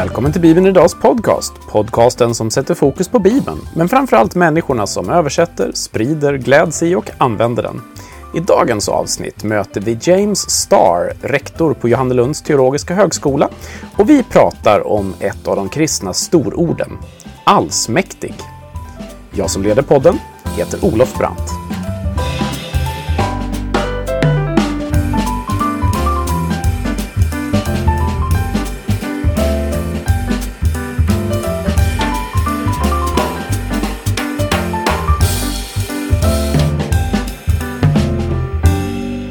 Välkommen till Bibeln Idags podcast. Podcasten som sätter fokus på Bibeln, men framförallt människorna som översätter, sprider, gläds i och använder den. I dagens avsnitt möter vi James Starr, rektor på Johannelunds teologiska högskola, och vi pratar om ett av de kristna stororden, allsmäktig. Jag som leder podden heter Olof Brandt.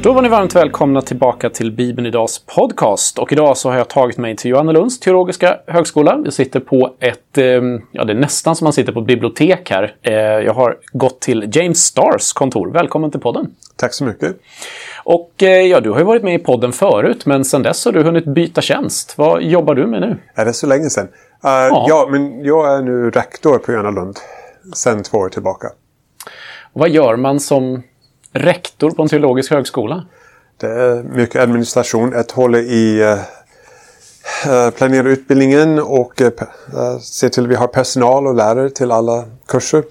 Då var ni varmt välkomna tillbaka till Bibeln Idags podcast. Och idag så har jag tagit mig till Johannelunds teologiska högskola. Jag sitter på ett, eh, ja det är nästan som man sitter på ett bibliotek här. Eh, jag har gått till James Stars kontor. Välkommen till podden. Tack så mycket. Och eh, ja, du har ju varit med i podden förut, men sedan dess har du hunnit byta tjänst. Vad jobbar du med nu? Är det så länge sedan? Uh, ja. ja, men jag är nu rektor på Johannelund sedan två år tillbaka. Och vad gör man som rektor på en teologisk högskola? Det är mycket administration, att hålla i uh, planera utbildningen och uh, se till att vi har personal och lärare till alla kurser.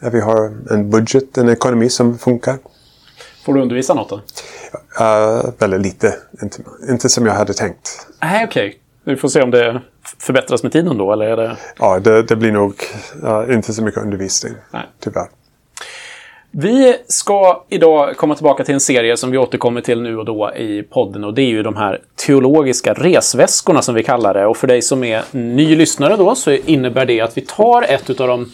Att vi har en budget, en ekonomi som funkar. Får du undervisa något då? Uh, väldigt lite. Inte, inte som jag hade tänkt. Nej, okej. Okay. Vi får se om det förbättras med tiden då, eller är det... Ja, det, det blir nog uh, inte så mycket undervisning, Nej. tyvärr. Vi ska idag komma tillbaka till en serie som vi återkommer till nu och då i podden och det är ju de här teologiska resväskorna som vi kallar det. Och för dig som är ny lyssnare då så innebär det att vi tar ett av de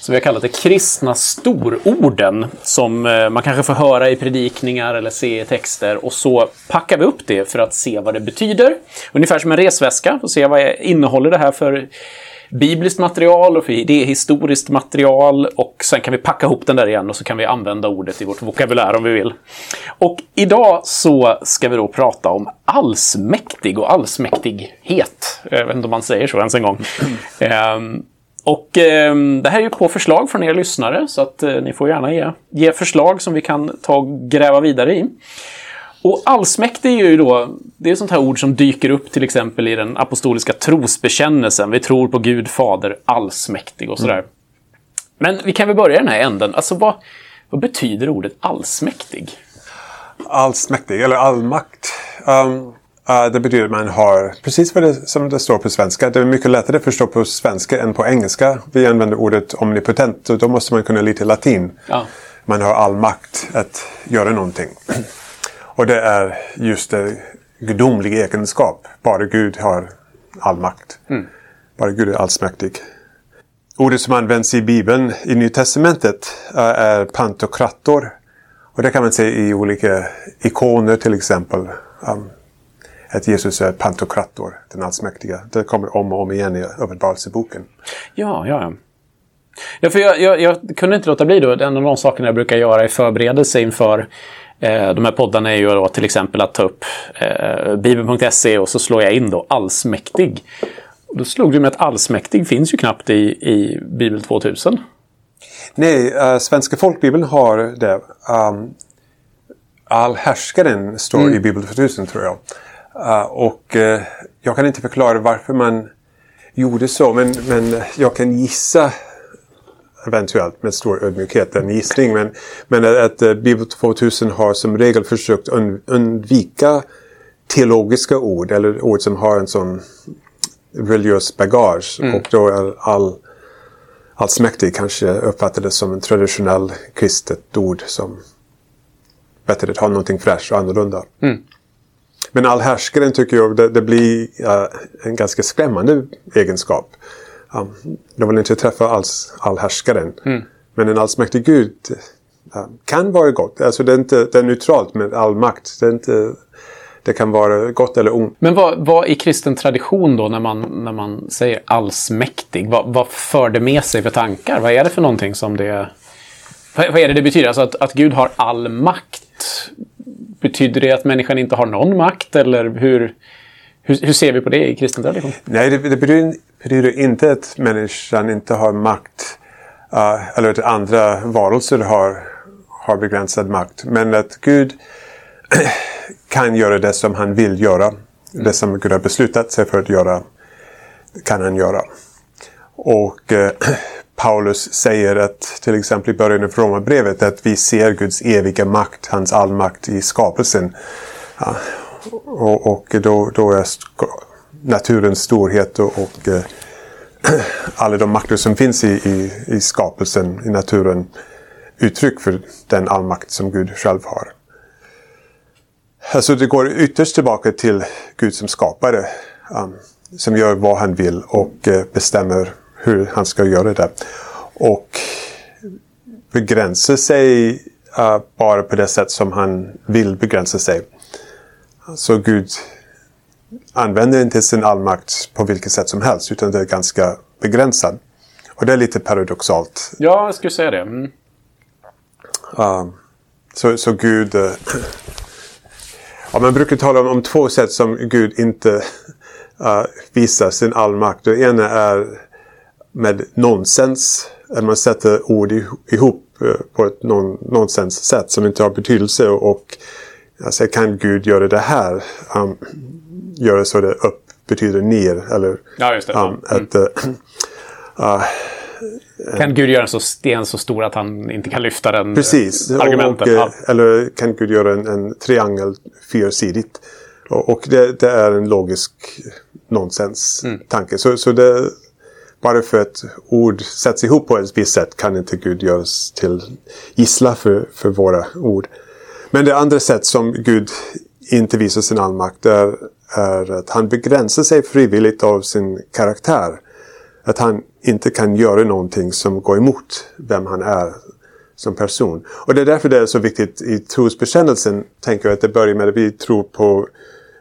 som vi har kallat det kristna stororden som eh, man kanske får höra i predikningar eller se i texter och så packar vi upp det för att se vad det betyder. Ungefär som en resväska och se vad innehåller det här för bibliskt material och för det är historiskt material och sen kan vi packa ihop den där igen och så kan vi använda ordet i vårt vokabulär om vi vill. Och idag så ska vi då prata om allsmäktig och allsmäktighet. Jag vet inte om man säger så ens en gång. Ehm, och eh, det här är ju på förslag från er lyssnare så att eh, ni får gärna ge, ge förslag som vi kan ta och gräva vidare i. Och allsmäktig är ju då, det är sånt här ord som dyker upp till exempel i den apostoliska trosbekännelsen. Vi tror på Gud Fader allsmäktig och sådär. Mm. Men vi kan väl börja i den här änden. Alltså vad, vad betyder ordet allsmäktig? Allsmäktig, eller allmakt. Um, uh, det betyder att man har, precis vad det, som det står på svenska, det är mycket lättare att förstå på svenska än på engelska. Vi använder ordet omnipotent och då måste man kunna lite latin. Ja. Man har all makt att göra någonting. Och det är just det gudomlig egenskap. Bara Gud har all makt. Mm. Bara Gud är allsmäktig. Ordet som används i Bibeln i Nya Testamentet är pantokrator. Och det kan man se i olika ikoner till exempel. Um, att Jesus är pantokrator, den allsmäktiga. Det kommer om och om igen i Uppenbarelseboken. Ja, ja. Ja för jag, jag, jag, kunde inte låta bli då. En av de sakerna jag brukar göra i förberedelse inför Eh, de här poddarna är ju då till exempel att ta upp eh, bibeln.se och så slår jag in då allsmäktig. då slog det mig att allsmäktig finns ju knappt i, i Bibel 2000. Nej, uh, Svenska folkbibeln har det. Um, Allhärskaren står mm. i Bibel 2000 tror jag. Uh, och uh, jag kan inte förklara varför man gjorde så men, men jag kan gissa eventuellt med stor ödmjukhet en gissning. Men, men att uh, Bibel 2000 har som regel försökt undvika teologiska ord eller ord som har en sån religiös bagage. Mm. Och då är all, allsmäktig kanske uppfattades som en traditionell kristet ord som bättre att ha någonting fräscht och annorlunda. Mm. Men allhärskaren tycker jag det, det blir uh, en ganska skrämmande egenskap ja, de vill inte träffa alls allhärskaren. Mm. Men en allsmäktig Gud ja, kan vara gott. Alltså det är, inte, det är neutralt med all makt. Det, är inte, det kan vara gott eller ont. Men vad, vad i kristen tradition då när man, när man säger allsmäktig? Vad, vad för det med sig för tankar? Vad är det för någonting som det... Vad, vad är det det betyder? Alltså att, att Gud har all makt. Betyder det att människan inte har någon makt? Eller hur, hur, hur ser vi på det i kristen tradition? Nej, det, det betyder betyder inte att människan inte har makt uh, eller att andra varelser har, har begränsad makt. Men att Gud kan göra det som han vill göra. Det som Gud har beslutat sig för att göra. kan han göra. Och eh, Paulus säger att till exempel i början av Romarbrevet att vi ser Guds eviga makt, hans allmakt i skapelsen. Ja, och, och då, då är naturens storhet och, och eh, alla de makter som finns i, i, i skapelsen, i naturen, uttryck för den allmakt som Gud själv har. Alltså det går ytterst tillbaka till Gud som skapare. Um, som gör vad han vill och eh, bestämmer hur han ska göra det. Och begränsar sig uh, bara på det sätt som han vill begränsa sig. Så Gud använder inte sin allmakt på vilket sätt som helst utan det är ganska begränsad. Och det är lite paradoxalt. Ja, jag skulle säga det. Mm. Uh, så, så Gud... Uh, ja, man brukar tala om, om två sätt som Gud inte uh, visar sin allmakt. Det ena är med nonsens. Att man sätter ord ihop uh, på ett non, nonsens sätt som inte har betydelse. Och alltså, kan Gud göra det här? Um, göra så det upp betyder ner. Eller, ja, just det. Um, mm. ett, uh, kan Gud göra en så sten så stor att han inte kan lyfta den Precis. argumenten? Och, ja. Eller kan Gud göra en, en triangel fyrsidigt? Och, och det, det, är en logisk nonsens-tanke. Mm. Så, så det, bara för att ord sätts ihop på ett visst sätt kan inte Gud göras till gissla för, för våra ord. Men det andra sätt som Gud inte visar sin allmakt är, är att han begränsar sig frivilligt av sin karaktär. Att han inte kan göra någonting som går emot vem han är som person. Och det är därför det är så viktigt i trosbekännelsen, tänker jag, att det börjar med att vi tror på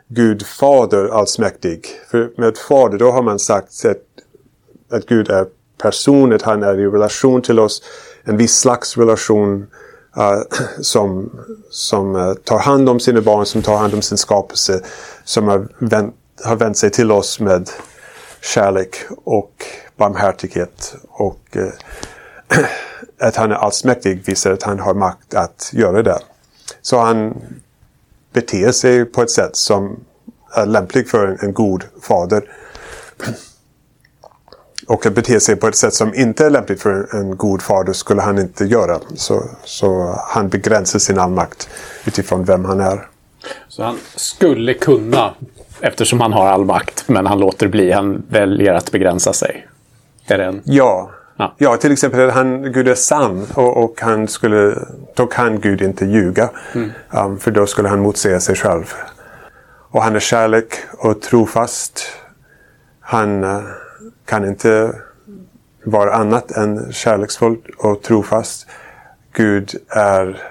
Gud Fader allsmäktig. För med Fader då har man sagt att, att Gud är person, att han är i relation till oss. En viss slags relation uh, Eh, som, som uh, tar hand om sina barn, som tar hand om sin skapelse. Som har vänt, har vänt sig till oss med kärlek och barmhärtighet och eh, att han är allsmäktig visar att han har makt att göra det. Så han beter sig på ett sätt som är lämpligt för en, en god fader. Och att bete sig på ett sätt som inte är lämpligt för en god fader skulle han inte göra. Så, så han begränsar sin allmakt utifrån vem han är. Så han skulle kunna, eftersom han har all makt, men han låter bli. Han väljer att begränsa sig. Är det en... Ja. ja. Ja, till exempel han, Gud är sann och, och, han skulle, då kan Gud inte ljuga. Mm. Um, för då skulle han motsäga sig själv. Och han är kärlek och trofast. Han uh, kan inte vara annat än kärleksfull och trofast. Gud är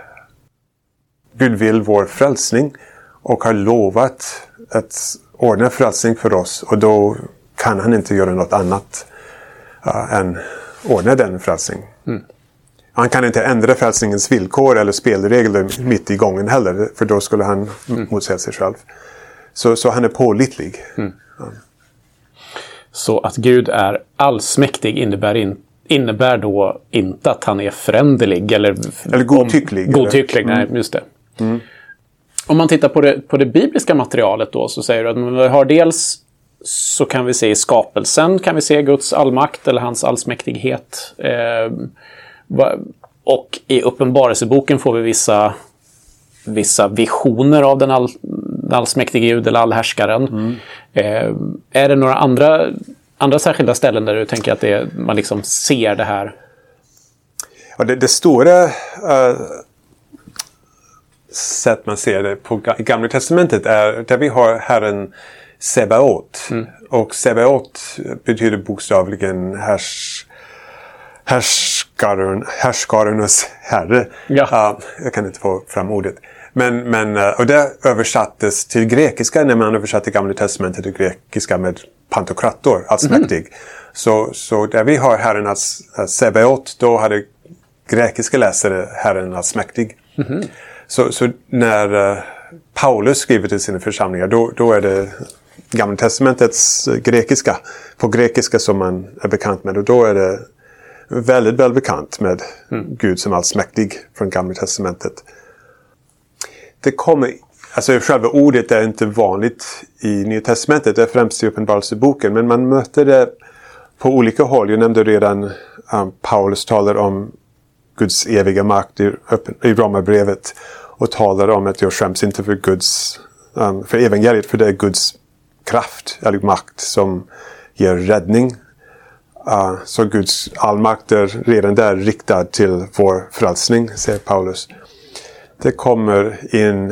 Gud vill vår frälsning och har lovat att ordna frälsning för oss och då kan han inte göra något annat uh, än ordna den frälsning. Mm. Han kan inte ändra frälsningens villkor eller spelregler mitt i gången heller. För då skulle han mm. motsäga sig själv. Så, så han är pålitlig. Mm. Ja. Så att Gud är allsmäktig innebär, in, innebär då inte att han är föränderlig eller, eller godtycklig. Om, godtycklig, eller? nej, mm. just det. Mm. Om man tittar på det, på det bibliska materialet då så säger du att man har dels så kan vi se i skapelsen kan vi se Guds allmakt eller hans allsmäktighet. Eh, och i Uppenbarelseboken får vi vissa, vissa visioner av den, all, allsmäktige Gud eller allhärskaren. Mm. Eh, är det några andra, andra särskilda ställen där du tänker att det, man liksom ser det här? Ja, det, det stora uh, sätt man ser det på i Gamla Testamentet är där vi har Herren Sebaot. Mm. Och Sebaot betyder bokstavligen härs, härskaren, härskararnas herre. Ja. Uh, jag kan inte få fram ordet. Men, men, uh, och det översattes till grekiska när man översatte Gamla Testamentet till grekiska med pantokrator, allsmäktig. Mm. Så, så där vi har Herren als, uh, Sebaot, då hade grekiska läsare Herren allsmäktig. Mm. Så, så när uh, Paulus skriver till sina församlingar, då, då är det Gamla Testamentets grekiska. På grekiska som man är bekant med. Och då är det väldigt väl bekant med mm. Gud som allsmäktig från Gamla Testamentet. Det kommer Alltså själva ordet är inte vanligt i Nya Testamentet, det är främst i Uppenbarelseboken. Men man möter det på olika håll. Jag nämnde redan um, Paulus talar om Guds eviga makt i, i Romarbrevet. Och talar om att jag skäms inte för Guds, um, för evangeliet, för det är Guds kraft, eller makt som ger räddning. Uh, så Guds allmakt är redan där riktad till vår frälsning, säger Paulus. Det kommer in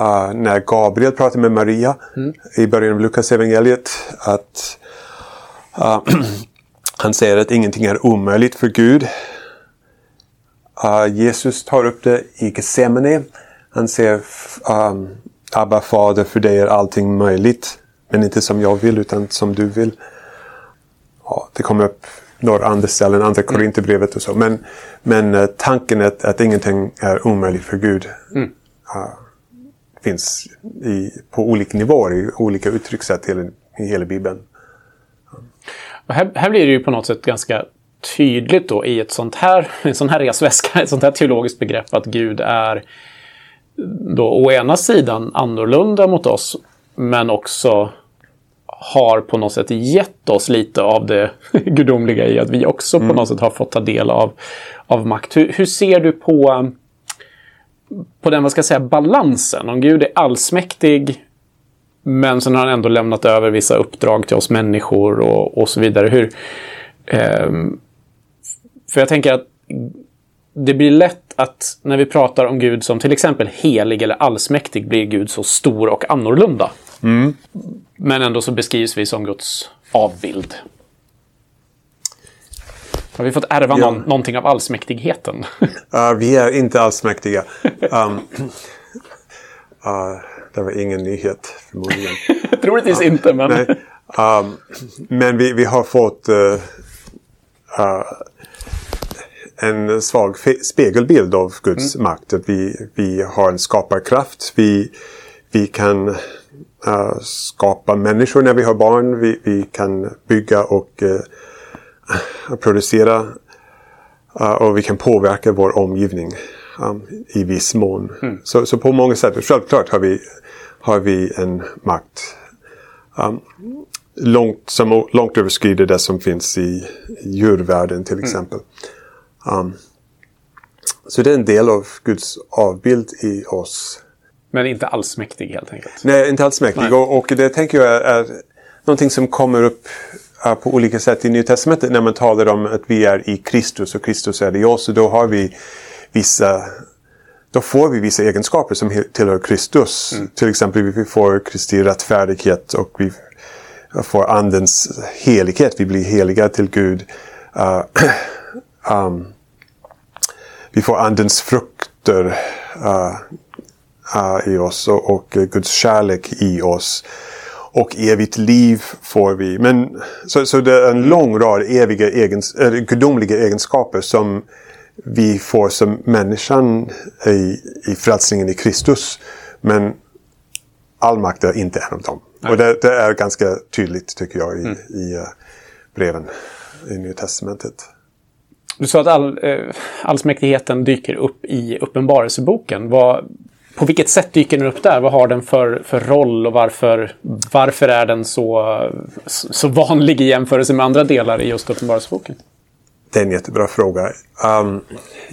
uh, när Gabriel pratar med Maria mm. i början av Lukas evangeliet att uh, han säger att ingenting är omöjligt för Gud. Uh, Jesus tar upp det i Getsemane. Han säger um, Abba fader, för dig är allting möjligt. Men inte som jag vill utan som du vill. Ja, det kommer upp några andra ställen, andra mm. Korinthierbrevet och så. Men, men uh, tanken att, att ingenting är omöjligt för Gud. Mm. Uh, finns i, på olika nivåer, i olika uttryckssätt i, i hela Bibeln. Här, här blir det ju på något sätt ganska tydligt då i ett sånt här, en sån här resväska, ett sånt här teologiskt begrepp att Gud är då å ena sidan annorlunda mot oss men också har på något sätt gett oss lite av det gudomliga i att vi också mm. på något sätt har fått ta del av, av makt. Hur, hur ser du på, på den vad ska jag säga, balansen? Om Gud är allsmäktig men sen har han ändå lämnat över vissa uppdrag till oss människor och, och så vidare. Hur, eh, för jag tänker att det blir lätt att när vi pratar om Gud som till exempel helig eller allsmäktig blir Gud så stor och annorlunda. Mm. Men ändå så beskrivs vi som Guds avbild. Har vi fått ärva ja. någon, någonting av allsmäktigheten? uh, vi är inte allsmäktiga. Um, uh, det var ingen nyhet förmodligen. Troligtvis uh, inte, men... Nej, um, men vi, vi har fått uh, en svag spegelbild av Guds mm. makt. Att vi, vi har en skaparkraft. Vi, vi kan uh, skapa människor när vi har barn. Vi, vi kan bygga och uh, producera. Uh, och vi kan påverka vår omgivning um, i viss mån. Mm. Så, så på många sätt, självklart har vi, har vi en makt. Um, långt, som långt överskrider det som finns i djurvärlden till mm. exempel. Mm. Um, så det är en del av Guds avbild i oss. Men inte allsmäktig helt enkelt? Nej, inte allsmäktig. Och, och det tänker jag är, är någonting som kommer upp uh, på olika sätt i Nya Testamentet när man talar om att vi är i Kristus och Kristus är i oss. Och då har vi vissa då får vi vissa egenskaper som tillhör Kristus. Mm. Till exempel vi får Kristi rättfärdighet och vi får Andens helighet. Vi blir heliga till Gud. Uh, um, vi får andens frukter uh, uh, i oss och, Guds kärlek i oss. Och evigt liv får vi. Men, så, så det är en lång rad eviga egens, äh, gudomliga egenskaper som vi får som människan i, i frälsningen i Kristus. Men all makt är inte en av dem. Nej. Och det, det, är ganska tydligt tycker jag i, mm. i uh, breven i Nya Testamentet. Du sa att all, eh, allsmäktigheten dyker upp i Uppenbarelseboken. Vad, på vilket sätt dyker den upp där? Vad har den för, för roll och varför, varför är den så, så vanlig i jämförelse med andra delar i just Uppenbarelseboken? Det är en jättebra fråga. Um,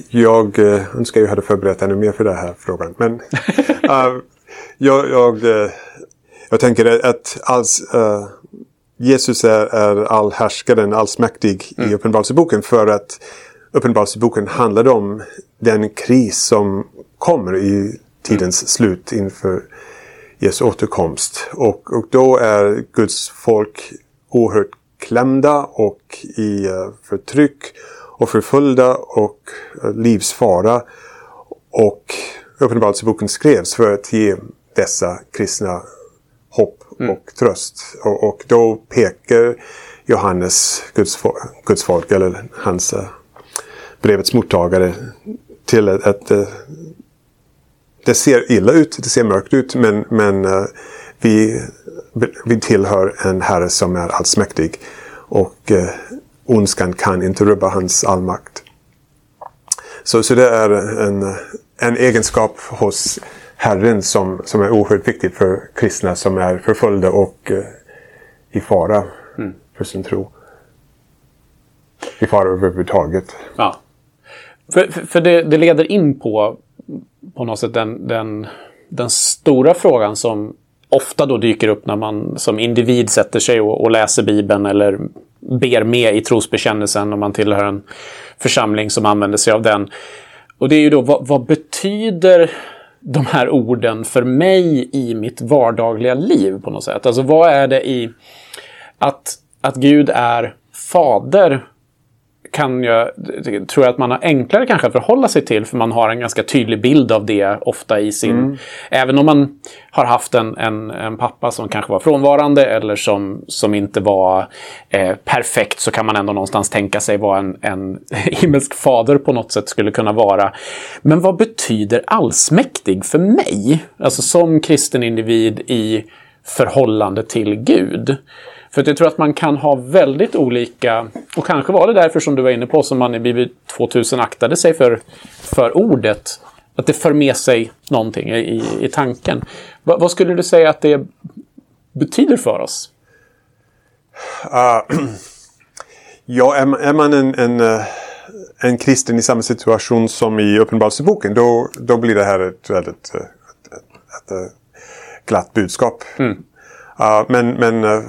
jag uh, önskar jag hade förberett ännu mer för den här frågan. Men uh, jag, jag, uh, jag tänker att alls, uh, Jesus är, är allhärskaren, allsmäktig mm. i Uppenbarelseboken för att Uppenbarelseboken handlar om den kris som kommer i tidens slut inför Jesu återkomst. Och, och då är Guds folk oerhört klämda och i uh, förtryck och förföljda och uh, livsfara. Och Uppenbarelseboken skrevs för att ge dessa kristna hopp mm. och tröst. Och, och, då pekar Johannes, Guds, Guds folk, eller hans uh, brevets mottagare till att, uh, det ser illa ut, det ser mörkt ut, men, men uh, vi, vi tillhör en herre som är allsmäktig. Och uh, ondskan kan inte rubba hans allmakt. Så, så det är en, en egenskap hos Herren som, som är oerhört viktig för kristna som är förföljda och eh, i fara mm. för sin tro. I fara överhuvudtaget. Ja. För, för, för det, det, leder in på på något sätt den, den, den stora frågan som ofta då dyker upp när man som individ sätter sig och, och läser Bibeln eller ber med i trosbekännelsen om man tillhör en församling som använder sig av den. Och det är ju då vad, vad betyder de här orden för mig i mitt vardagliga liv på något sätt? Alltså vad är det i att, att Gud är fader kan jag, tror jag att man har enklare kanske att förhålla sig till för man har en ganska tydlig bild av det ofta i sin... Mm. Även om man har haft en, en, en, pappa som kanske var frånvarande eller som, som inte var eh, perfekt så kan man ändå någonstans tänka sig vad en, en himmelsk fader på något sätt skulle kunna vara. Men vad betyder allsmäktig för mig? Alltså som kristen individ i förhållande till Gud. För jag tror att man kan ha väldigt olika, och kanske var det därför som du var inne på, som man i Bibel 2000 aktade sig för, för ordet. Att det för med sig någonting i, i tanken. Va, vad skulle du säga att det betyder för oss? Uh, ja, är, är man en, en, eh, en kristen i samma situation som i Uppenbarelseboken då, då blir det här ett väldigt ett, ett, ett glatt budskap. Mm. Uh, men men uh,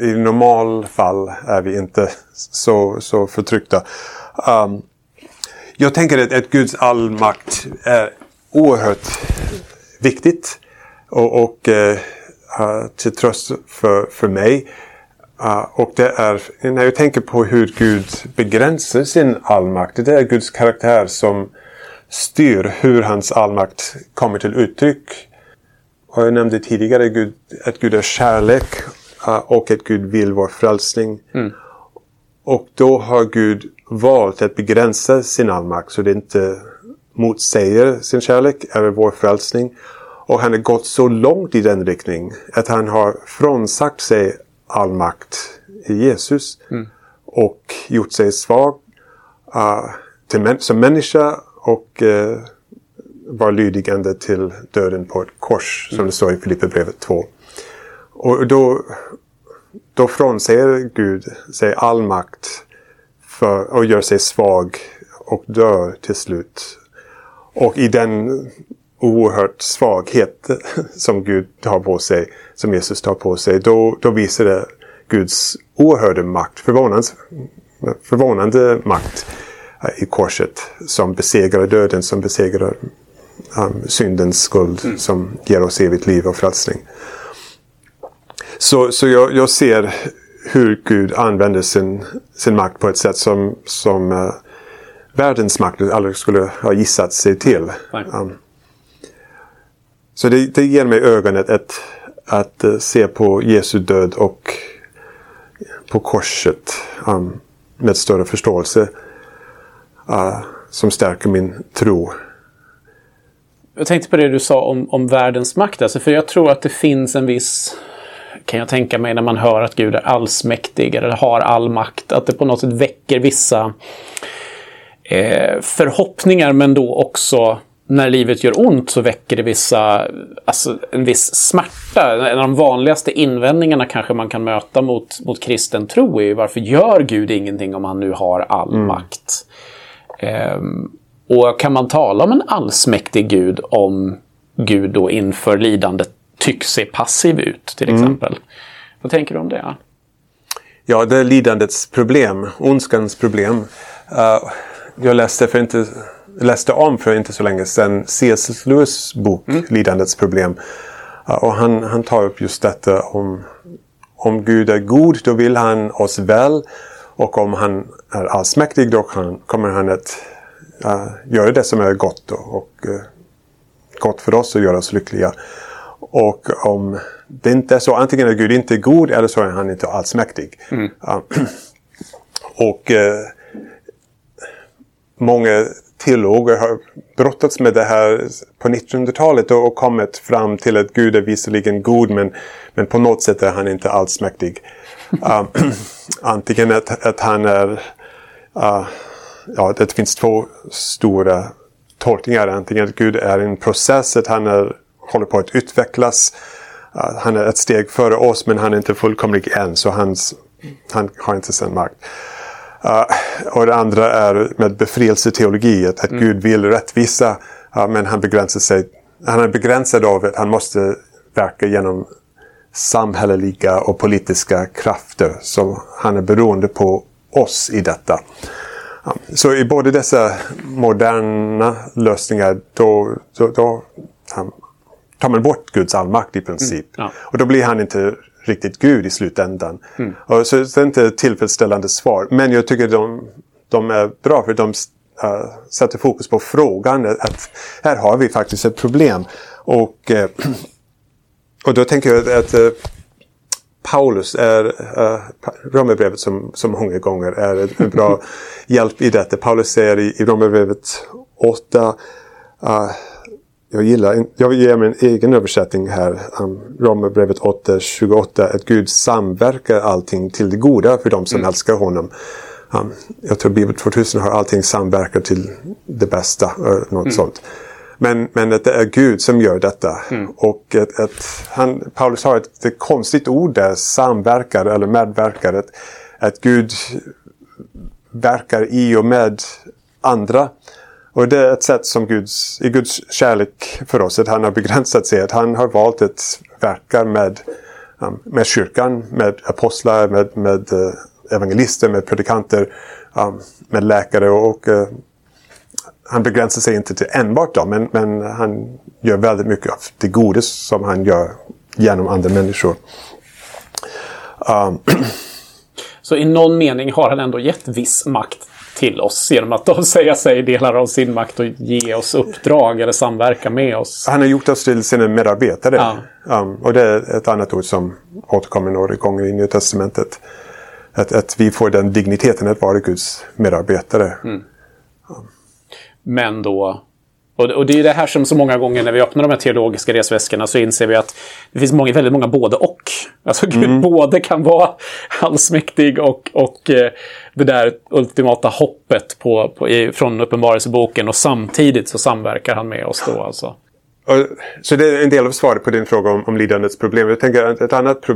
i normal fall är vi inte så, så förtryckta. Um, jag tänker att, att Guds allmakt är oerhört viktigt och, och uh, till tröst för, för mig. Uh, och det är, när jag tänker på hur Gud begränsar sin allmakt, det är Guds karaktär som styr hur hans allmakt kommer till uttryck. Och jag nämnde tidigare Gud, att Gud är kärlek och att Gud vill vår frälsning. Mm. Och då har Gud valt att begränsa sin allmakt så det inte motsäger sin kärlek eller vår frälsning. Och han har gått så långt i den riktning att han har frånsagt sig all makt i Jesus. Mm. Och gjort sig svag uh, till, som människa och uh, var lydigande till döden på ett kors. Mm. Som det står i Filipperbrevet 2. Och då, då frånsäger Gud sig all makt för, och gör sig svag och dör till slut. Och i den oerhört svaghet som Gud tar på sig, som Jesus tar på sig, då, då visar det Guds oerhörda makt, förvånande, förvånande makt i korset som besegrar döden, som besegrar um, syndens skuld, mm. som ger oss evigt liv och frälsning. Så, så jag, jag, ser hur Gud använder sin, sin makt på ett sätt som, som uh, världens makt aldrig skulle ha gissat sig till. Um, så det, det, ger mig ögonet att, att uh, se på Jesu död och på korset um, med större förståelse. Uh, som stärker min tro. Jag tänkte på det du sa om, om världens makt. Alltså för jag tror att det finns en viss kan jag tänka mig när man hör att Gud är allsmäktig eller har all makt. Att det på något sätt väcker vissa eh, förhoppningar men då också när livet gör ont så väcker det vissa, alltså en viss smärta. En av de vanligaste invändningarna kanske man kan möta mot, mot kristen tro är varför gör Gud ingenting om han nu har all mm. makt? Um, och kan man tala om en allsmäktig Gud om Gud då inför lidandet tycks se passiv ut till mm. exempel. Mm. Vad tänker du om det? Ja, det är lidandets problem, ondskans problem. Uh, jag läste, för inte, läste om för inte så länge sedan C.S. Lewis bok mm. Lidandets problem. Uh, och han, han tar upp just detta om om Gud är god, då vill han oss väl. Och om han är allsmäktig, då kan, kommer han att uh, göra det som är gott då, och gott för oss och göra oss lyckliga. Och om det inte är så, antingen är Gud inte god eller så är han inte allsmäktig. Mm. och eh, många teologer har brottats med det här på 1900-talet och kommit fram till att Gud är visserligen god men, men på något sätt är han inte allsmäktig. uh, antingen att, att han är... Uh, ja, det finns två stora tolkningar. Antingen att Gud är en process, att han är, håller på att utvecklas. Uh, han är ett steg före oss men han är inte fullkomlig än så hans, han har inte sin makt. Uh, och det andra är med befrielseteologi, att, att mm. Gud vill rättvisa uh, men han begränsar sig. Han är begränsad av att han måste verka genom samhälleliga och politiska krafter. Så han är beroende på oss i detta. Så i båda dessa moderna lösningar då, då, då tar man bort Guds allmakt i princip. Mm, ja. Och då blir han inte riktigt Gud i slutändan. Mm. Och så det är inte ett tillfredsställande svar. Men jag tycker de, de är bra för de uh, sätter fokus på frågan. Att här har vi faktiskt ett problem. Och, uh, och då tänker jag att uh, Paulus är, uh, Romarbrevet som, som många gånger är en bra hjälp i detta. Paulus säger i, i Romarbrevet 8 uh, jag gillar, jag vill ge mig en egen översättning här. Um, Romarbrevet 8.28. Att Gud samverkar allting till det goda för de som mm. älskar honom. Um, jag tror Bibel 2000 har allting samverkar till det bästa. Något mm. sånt. Men, men att det är Gud som gör detta. Mm. Och att, att han, Paulus har ett, ett konstigt ord där, samverkar eller medverkar. Att, att Gud verkar i och med andra. Och det är ett sätt som Guds, i Guds kärlek för oss, att han har begränsat sig. Att han har valt att verka med, um, med kyrkan, med apostlar, med, med uh, evangelister, med predikanter, um, med läkare och, och uh, han begränsar sig inte till enbart dem, men, men han gör väldigt mycket av det goda som han gör genom andra människor. Um. Så i någon mening har han ändå gett viss makt till oss genom att avsäga sig delar av sin makt och ge oss uppdrag eller samverka med oss. Han har gjort oss till sina medarbetare. Ja. Um, och det är ett annat ord som återkommer några gånger i Nya Testamentet. Att, att vi får den digniteten att vara Guds medarbetare. Mm. Um. Men då och, det är det här som så många gånger när vi öppnar de här teologiska resväskorna så inser vi att det finns många, väldigt många både och. Alltså Gud mm. både kan vara allsmäktig och, och eh, det där ultimata hoppet på, på, från Uppenbarelseboken och samtidigt så samverkar han med oss då alltså. Och, så det är en del av svaret på din fråga om, om lidandets problem. Jag tänker att ett annat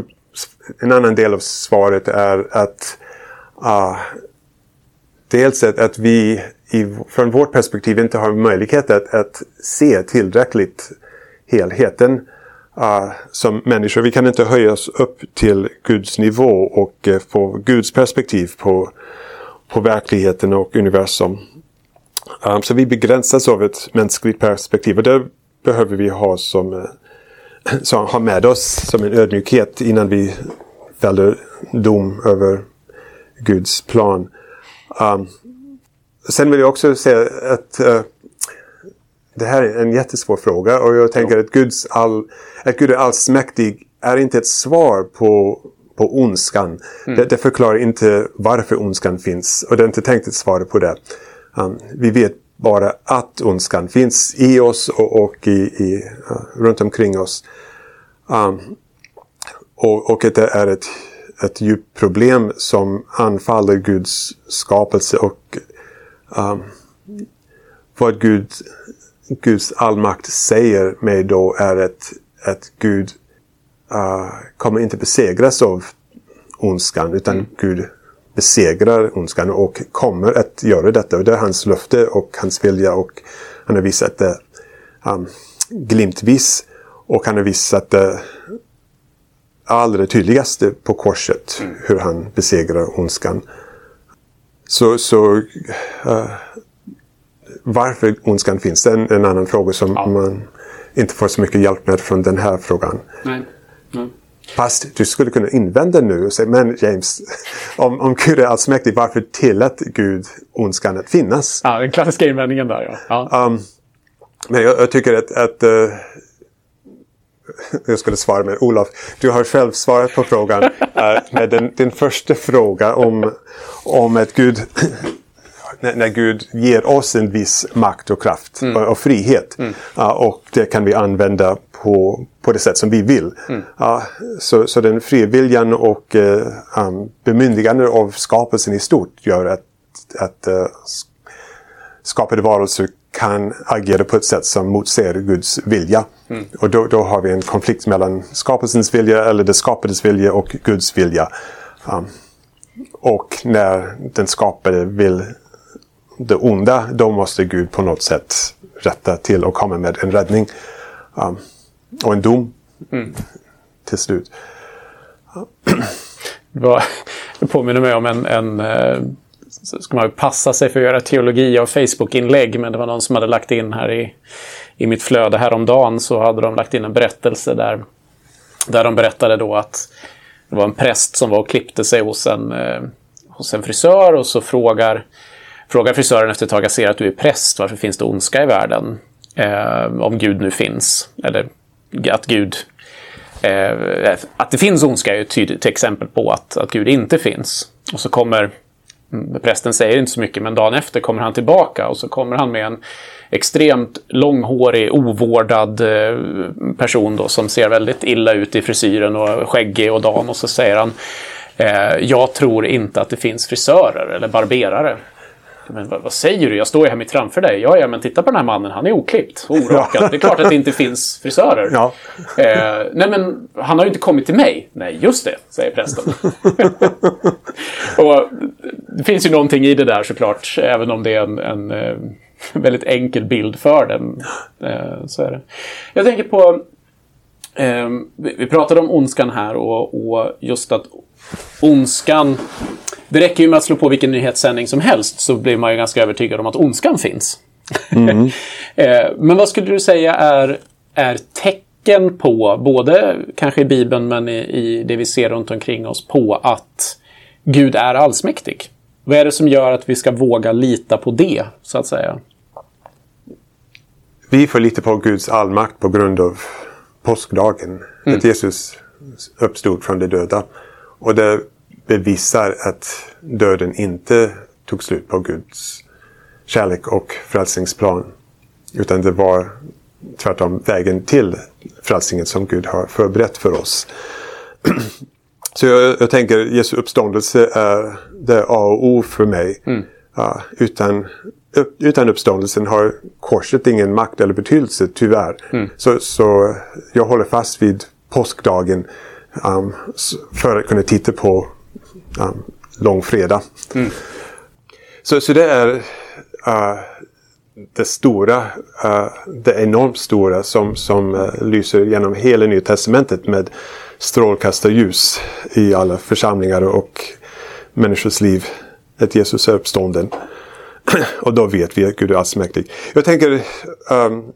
en annan del av svaret är att uh, dels att, att vi i, från vårt perspektiv inte har möjlighet att, att se tillräckligt helheten uh, som människor. Vi kan inte höja oss upp till Guds nivå och uh, få Guds perspektiv på, på verkligheten och universum. Um, så vi begränsas av ett mänskligt perspektiv och det behöver vi ha som, uh, som ha med oss som en ödmjukhet innan vi fäller dom över Guds plan. Um, Sen vill jag också säga att uh, det här är en jättesvår fråga och jag tänker att, Guds all, att Gud är allsmäktig är inte ett svar på, på ondskan. Mm. Det, det, förklarar inte varför ondskan finns och det är inte tänkt att svara på det. Um, vi vet bara att ondskan finns i oss och, och i, i uh, runt omkring oss. Um, och, och att det är ett, ett djupt problem som anfaller Guds skapelse och Um, vad Gud, Guds allmakt säger mig då är att, att Gud uh, kommer inte besegras av ondskan utan mm. Gud besegrar ondskan och kommer att göra detta. Och det är hans löfte och hans vilja och han har visat det um, glimtvis. Och han har visat det allra tydligaste på korset mm. hur han besegrar ondskan. Så, så uh, varför ondskan finns, det är en, annan fråga som ja. man inte får så mycket hjälp med från den här frågan. Nej. Nej. Fast du skulle kunna invända nu och säga, men James, om, om Gud är allsmäktig, varför tillät Gud ondskan att finnas? Ja, den klassiska invändningen där ja. ja. Um, men jag, jag, tycker att, att uh, jag skulle svara med Olof, du har själv svarat på frågan. uh, med den, din första fråga om, om att Gud när, när, Gud ger oss en viss makt och kraft mm. och, och, frihet. Mm. Uh, och det kan vi använda på, på det sätt som vi vill. Mm. Uh, så, så den frivilligan och uh, um, bemyndigande av skapelsen i stort gör att, att uh, skapade varelser kan agera på ett sätt som motsäger Guds vilja. Mm. Och då, då, har vi en konflikt mellan skapelsens vilja eller det skapades vilja och Guds vilja. Um, och när den skapade vill det onda, då måste Gud på något sätt rätta till och komma med en räddning. Um, och en dom mm. till slut. Det påminner mig om en, en eh, ska man passa sig för att göra teologi av Facebook-inlägg, men det var någon som hade lagt in här i, i mitt flöde häromdagen så hade de lagt in en berättelse där, där de berättade då att det var en präst som var och klippte sig hos en, eh, hos en frisör och så frågar, frågar frisören efter ett tag, jag ser att du är präst, varför finns det ondska i världen? Eh, om Gud nu finns. Eller att Gud eh, att det finns ondska är ett tydligt exempel på att, att Gud inte finns. Och så kommer prästen säger inte så mycket, men dagen efter kommer han tillbaka och så kommer han med en extremt långhårig, ovårdad eh, person då, som ser väldigt illa ut i frisyren och skäggig och dam. Och så säger han eh, Jag tror inte att det finns frisörer eller barberare. Men vad, vad, säger du? Jag står ju här mitt framför dig. Ja, ja, men titta på den här mannen. Han är oklippt, orakad. Det är klart att det inte finns frisörer. Ja. Eh, nej, men han har ju inte kommit till mig. Nej, just det, säger prästen. och det finns ju någonting i det där såklart, även om det är en, en, eh, väldigt enkel bild för den. Eh, så är det. Jag tänker på eh, vi pratade om ondskan här och, och just att ondskan det räcker ju med att slå på vilken nyhetssändning som helst så blir man ju ganska övertygad om att ondskan finns. Mm. Men vad skulle du säga är, är tecken på, både kanske i Bibeln men i, i det vi ser runt omkring oss, på att Gud är allsmäktig? Vad är det som gör att vi ska våga lita på det, så att säga? Vi får lita på Guds allmakt på grund av påskdagen. Mm. Att Jesus uppstod från de döda. Och det bevisar att döden inte tog slut på Guds kärlek och frälsningsplan. Utan det var tvärtom vägen till frälsningen som Gud har förberett för oss. Så jag, jag tänker Jesu uppståndelse är det A och O för mig. Mm. Uh, utan, utan uppståndelsen har korset ingen makt eller betydelse, tyvärr. Mm. Så, så jag håller fast vid påskdagen um, för att kunna titta på um, långfredag. Mm. Så, så det är uh, det stora, uh, det enormt stora som, som uh, lyser genom hela Nya Testamentet med strålkastarljus i alla församlingar och människors liv. Att Jesus är uppstånden. och då vet vi att Gud är allsmäktig. Jag tänker um,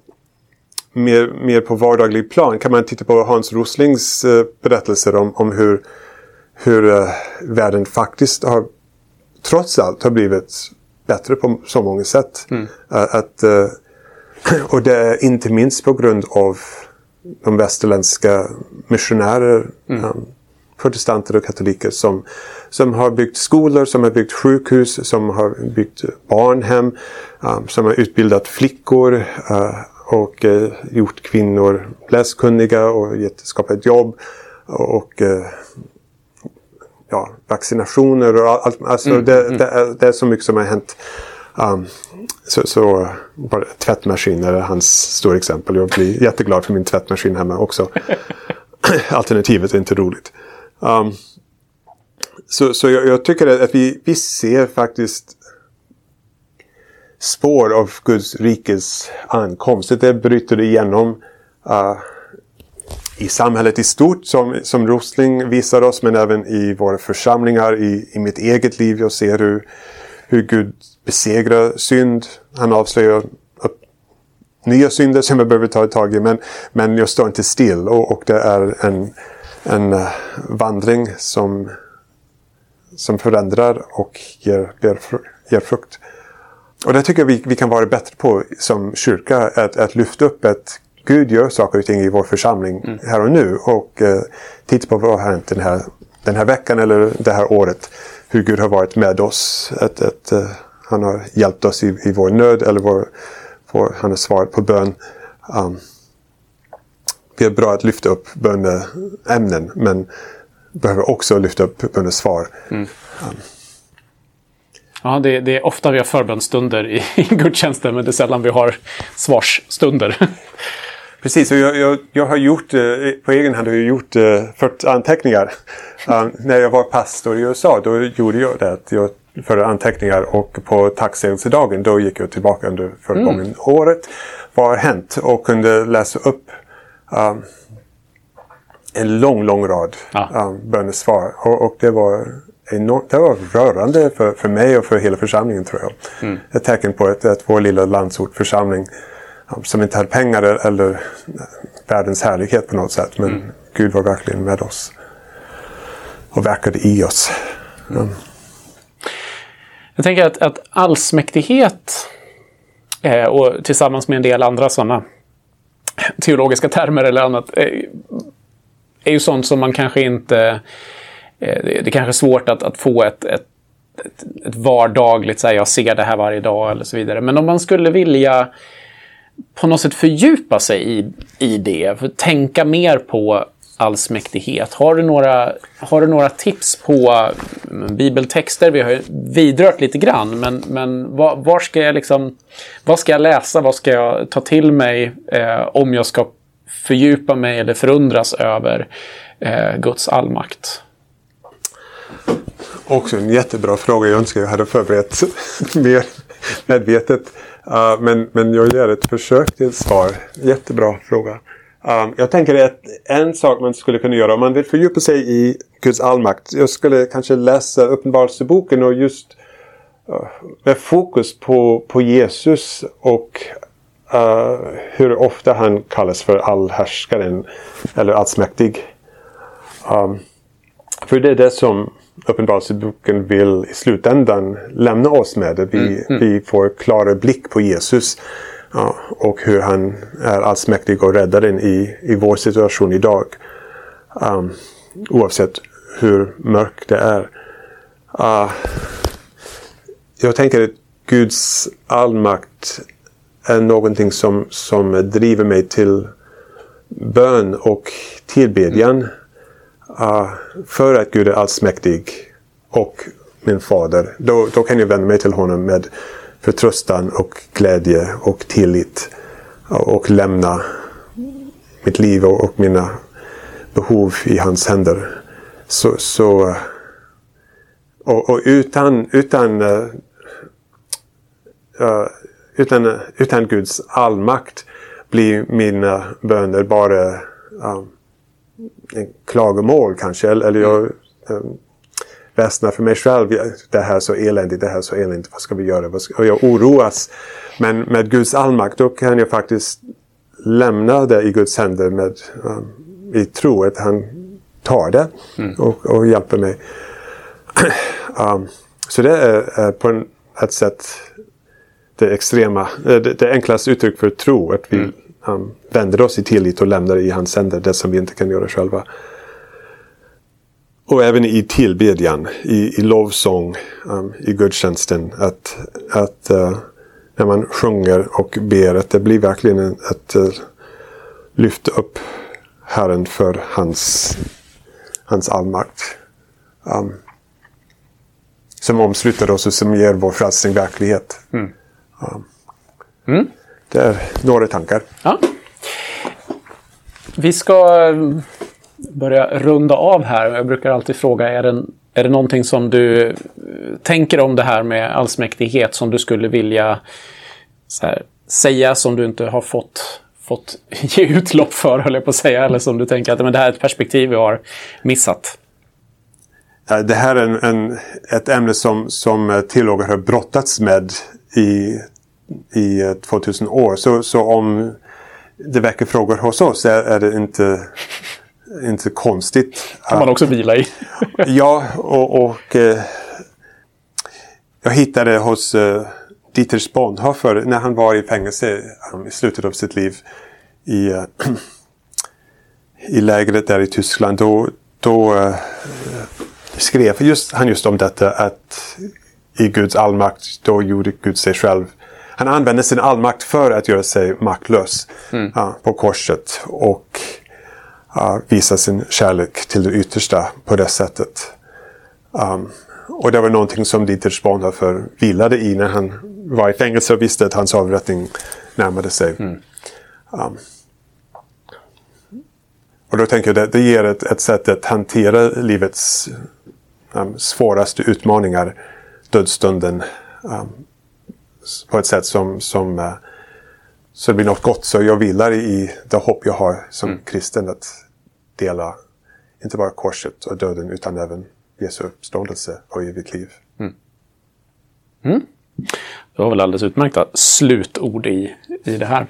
mer, mer på vardaglig plan kan man titta på Hans Roslings uh, berättelser om, om hur hur uh, världen faktiskt har trots allt har blivit bättre på så många sätt. Mm. Uh, att, och det är inte minst på grund av de västerländska missionärer, mm. um, protestanter och katoliker som, som har byggt skolor, som har byggt sjukhus, som har byggt barnhem, um, som har utbildat flickor och gjort kvinnor läskunniga och gett, skapat jobb. Och ja, vaccinationer och allt. Alltså mm, det, mm. Det, är, det, är, så mycket som har hänt. Um, så, så bara tvättmaskiner är hans stora exempel. Jag blir jätteglad för min tvättmaskin hemma också. Alternativet är inte roligt. Um, så så jag, jag, tycker att vi, vi ser faktiskt spår av Guds rikes ankomst. Det bryter igenom uh, i samhället i stort som, som Rosling visar oss men även i våra församlingar, i, i mitt eget liv. Jag ser hur, hur Gud besegrar synd. Han avslöjar nya synder som jag behöver ta tag i men, men jag står inte still och, och det är en, en uh, vandring som, som förändrar och ger, ger, ger frukt. Och det tycker jag vi, vi kan vara bättre på som kyrka, att, att lyfta upp ett Gud gör saker och ting i vår församling mm. här och nu. Och eh, titta på vad har hänt den här, den här veckan eller det här året. Hur Gud har varit med oss. Att, att uh, han har hjälpt oss i, i vår nöd eller vår, vår, han har svarat på bön. Um, det är bra att lyfta upp böneämnen men behöver också lyfta upp bönesvar. Mm. Um. Ja, det, det är ofta vi har förbönstunder i, i gudstjänsten, men det är sällan vi har svarsstunder. Precis, och jag, jag, jag har gjort, eh, på egen hand har jag gjort eh, fört anteckningar. Um, när jag var pastor i USA, då gjorde jag det. Jag förde anteckningar och på tacksägelsedagen, då gick jag tillbaka under förra mm. året. Vad har hänt? Och kunde läsa upp um, en lång, lång rad ja. um, bönesvar. Och, och det var enormt, det var rörande för, för mig och för hela församlingen tror jag. Mm. Ett tecken på att, att vår lilla landsortförsamling som inte hade pengar eller världens härlighet på något sätt. Men mm. Gud var verkligen med oss. Och verkade i oss. Mm. Jag tänker att, att allsmäktighet eh, och tillsammans med en del andra sådana teologiska termer eller annat eh, är ju sånt som man kanske inte... Eh, det är kanske svårt att, att få ett, ett, ett, ett vardagligt, så här, jag ser det här varje dag eller så vidare. Men om man skulle vilja på något sätt fördjupa sig i, i det, för tänka mer på allsmäktighet. Har du några, har du några tips på mm, bibeltexter? Vi har vidrört lite grann, men, men var, var, ska jag liksom, vad ska jag läsa? Vad ska jag ta till mig eh, om jag ska fördjupa mig eller förundras över eh, Guds allmakt? Också en jättebra fråga. Jag önskar jag hade förberett mer medvetet. Uh, men, men jag gör ett försök till svar. Jättebra fråga. Um, jag tänker att en sak man skulle kunna göra om man vill fördjupa sig i Guds allmakt. Jag skulle kanske läsa Uppenbarelseboken och just uh, med fokus på, på Jesus och uh, hur ofta han kallas för allhärskaren eller allsmäktig. Um, för det är det som Uppenbarelseboken vill i slutändan lämna oss med. Vi, mm, mm. vi får klarare blick på Jesus ja, och hur han är allsmäktig och räddaren i, i vår situation idag. Um, oavsett hur mörkt det är. Uh, jag tänker att Guds allmakt är någonting som, som driver mig till bön och tillbedjan. Mm. Uh, för att Gud är allsmäktig och min fader. Då, då kan jag vända mig till honom med förtröstan och glädje och tillit. Och lämna mitt liv och mina behov i hans händer. Så, så och, och, utan, utan, uh, utan, utan Guds allmakt blir mina böner bara um, klagomål kanske. Eller jag mm. um, väsnar för mig själv. Det här är så eländigt, det här är så eländigt. Vad ska vi göra? Och jag oroas. Men med Guds allmakt då kan jag faktiskt lämna det i Guds händer med, um, i tro att han tar det mm. och, och, hjälper mig. um, så det är, är, på ett sätt det extrema, det, det enklaste uttryck för tro. Att vi mm han vänder oss i tillit och lämnar i hans händer det som vi inte kan göra själva. Och även i tillbedjan, i, i lovsång, um, i gudstjänsten. Att, att uh, när man sjunger och ber att det blir verkligen att uh, lyfta upp Herren för hans, hans allmakt. Um, som omsluter oss och som ger vår frälsning verklighet. Mm. Um, mm. Det är några tankar. Ja. Vi ska mm, börja runda av här. Jag brukar alltid fråga, är det, är det någonting som du eh, tänker om det här med allsmäktighet som du skulle vilja här, säga som du inte har fått, fått ge utlopp för, höll jag på att säga, eller som du tänker att men det här är ett perspektiv vi har missat? Det här är en, en, ett ämne som, som teologer har brottats med i i 2000 eh, år. Så, så om det väcker frågor hos oss är, är det inte, inte konstigt. kan man också vila i. ja, och, och eh, jag hittade hos eh, Dieter Bonhoeffer när han var i fängelse i slutet av sitt liv i, uh, i lägret där i Tyskland. Då, då uh, skrev just, han just om detta att i Guds allmakt då gjorde Gud sig själv han använde sin allmakt för att göra sig maktlös mm. uh, på korset. Och uh, visa sin kärlek till det yttersta på det sättet. Um, och det var någonting som Dietrich Bonhoeffer vilade i när han var i fängelse och visste att hans avrättning närmade sig. Mm. Um, och då tänker jag att det ger ett, ett sätt att hantera livets um, svåraste utmaningar, dödsstunden, um, på ett sätt som, som uh, så det blir något gott. Så jag vilar i det hopp jag har som mm. kristen att dela inte bara korset och döden utan även Jesu uppståndelse och evigt liv. Mm. Mm. Det var väl alldeles utmärkta slutord i, i det här.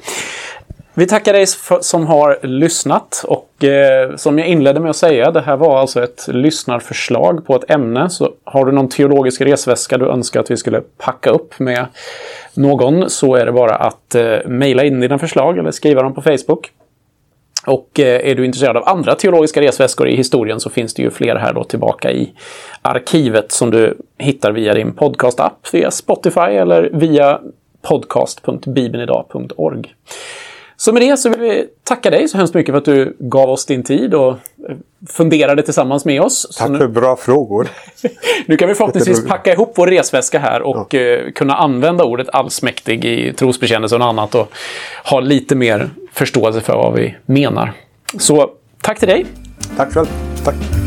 Vi tackar dig för, som har lyssnat och eh, som jag inledde med att säga, det här var alltså ett lyssnarförslag på ett ämne. Så har du någon teologisk resväska du önskar att vi skulle packa upp med någon så är det bara att eh, mejla in dina förslag eller skriva dem på Facebook. Och eh, är du intresserad av andra teologiska resväskor i historien så finns det ju fler här då tillbaka i arkivet som du hittar via din podcastapp, via Spotify eller via podcast.bibenidag.org. Så med det så vill vi tacka dig så hemskt mycket för att du gav oss din tid och eh, funderade tillsammans med oss. Tack för bra frågor. nu kan vi förhoppningsvis packa ihop vår resväska här och ja. Eh, kunna använda ordet allsmäktig i trosbekännelse och annat och ha lite mer förståelse för vad vi menar. Så tack till dig. Tack själv. Tack.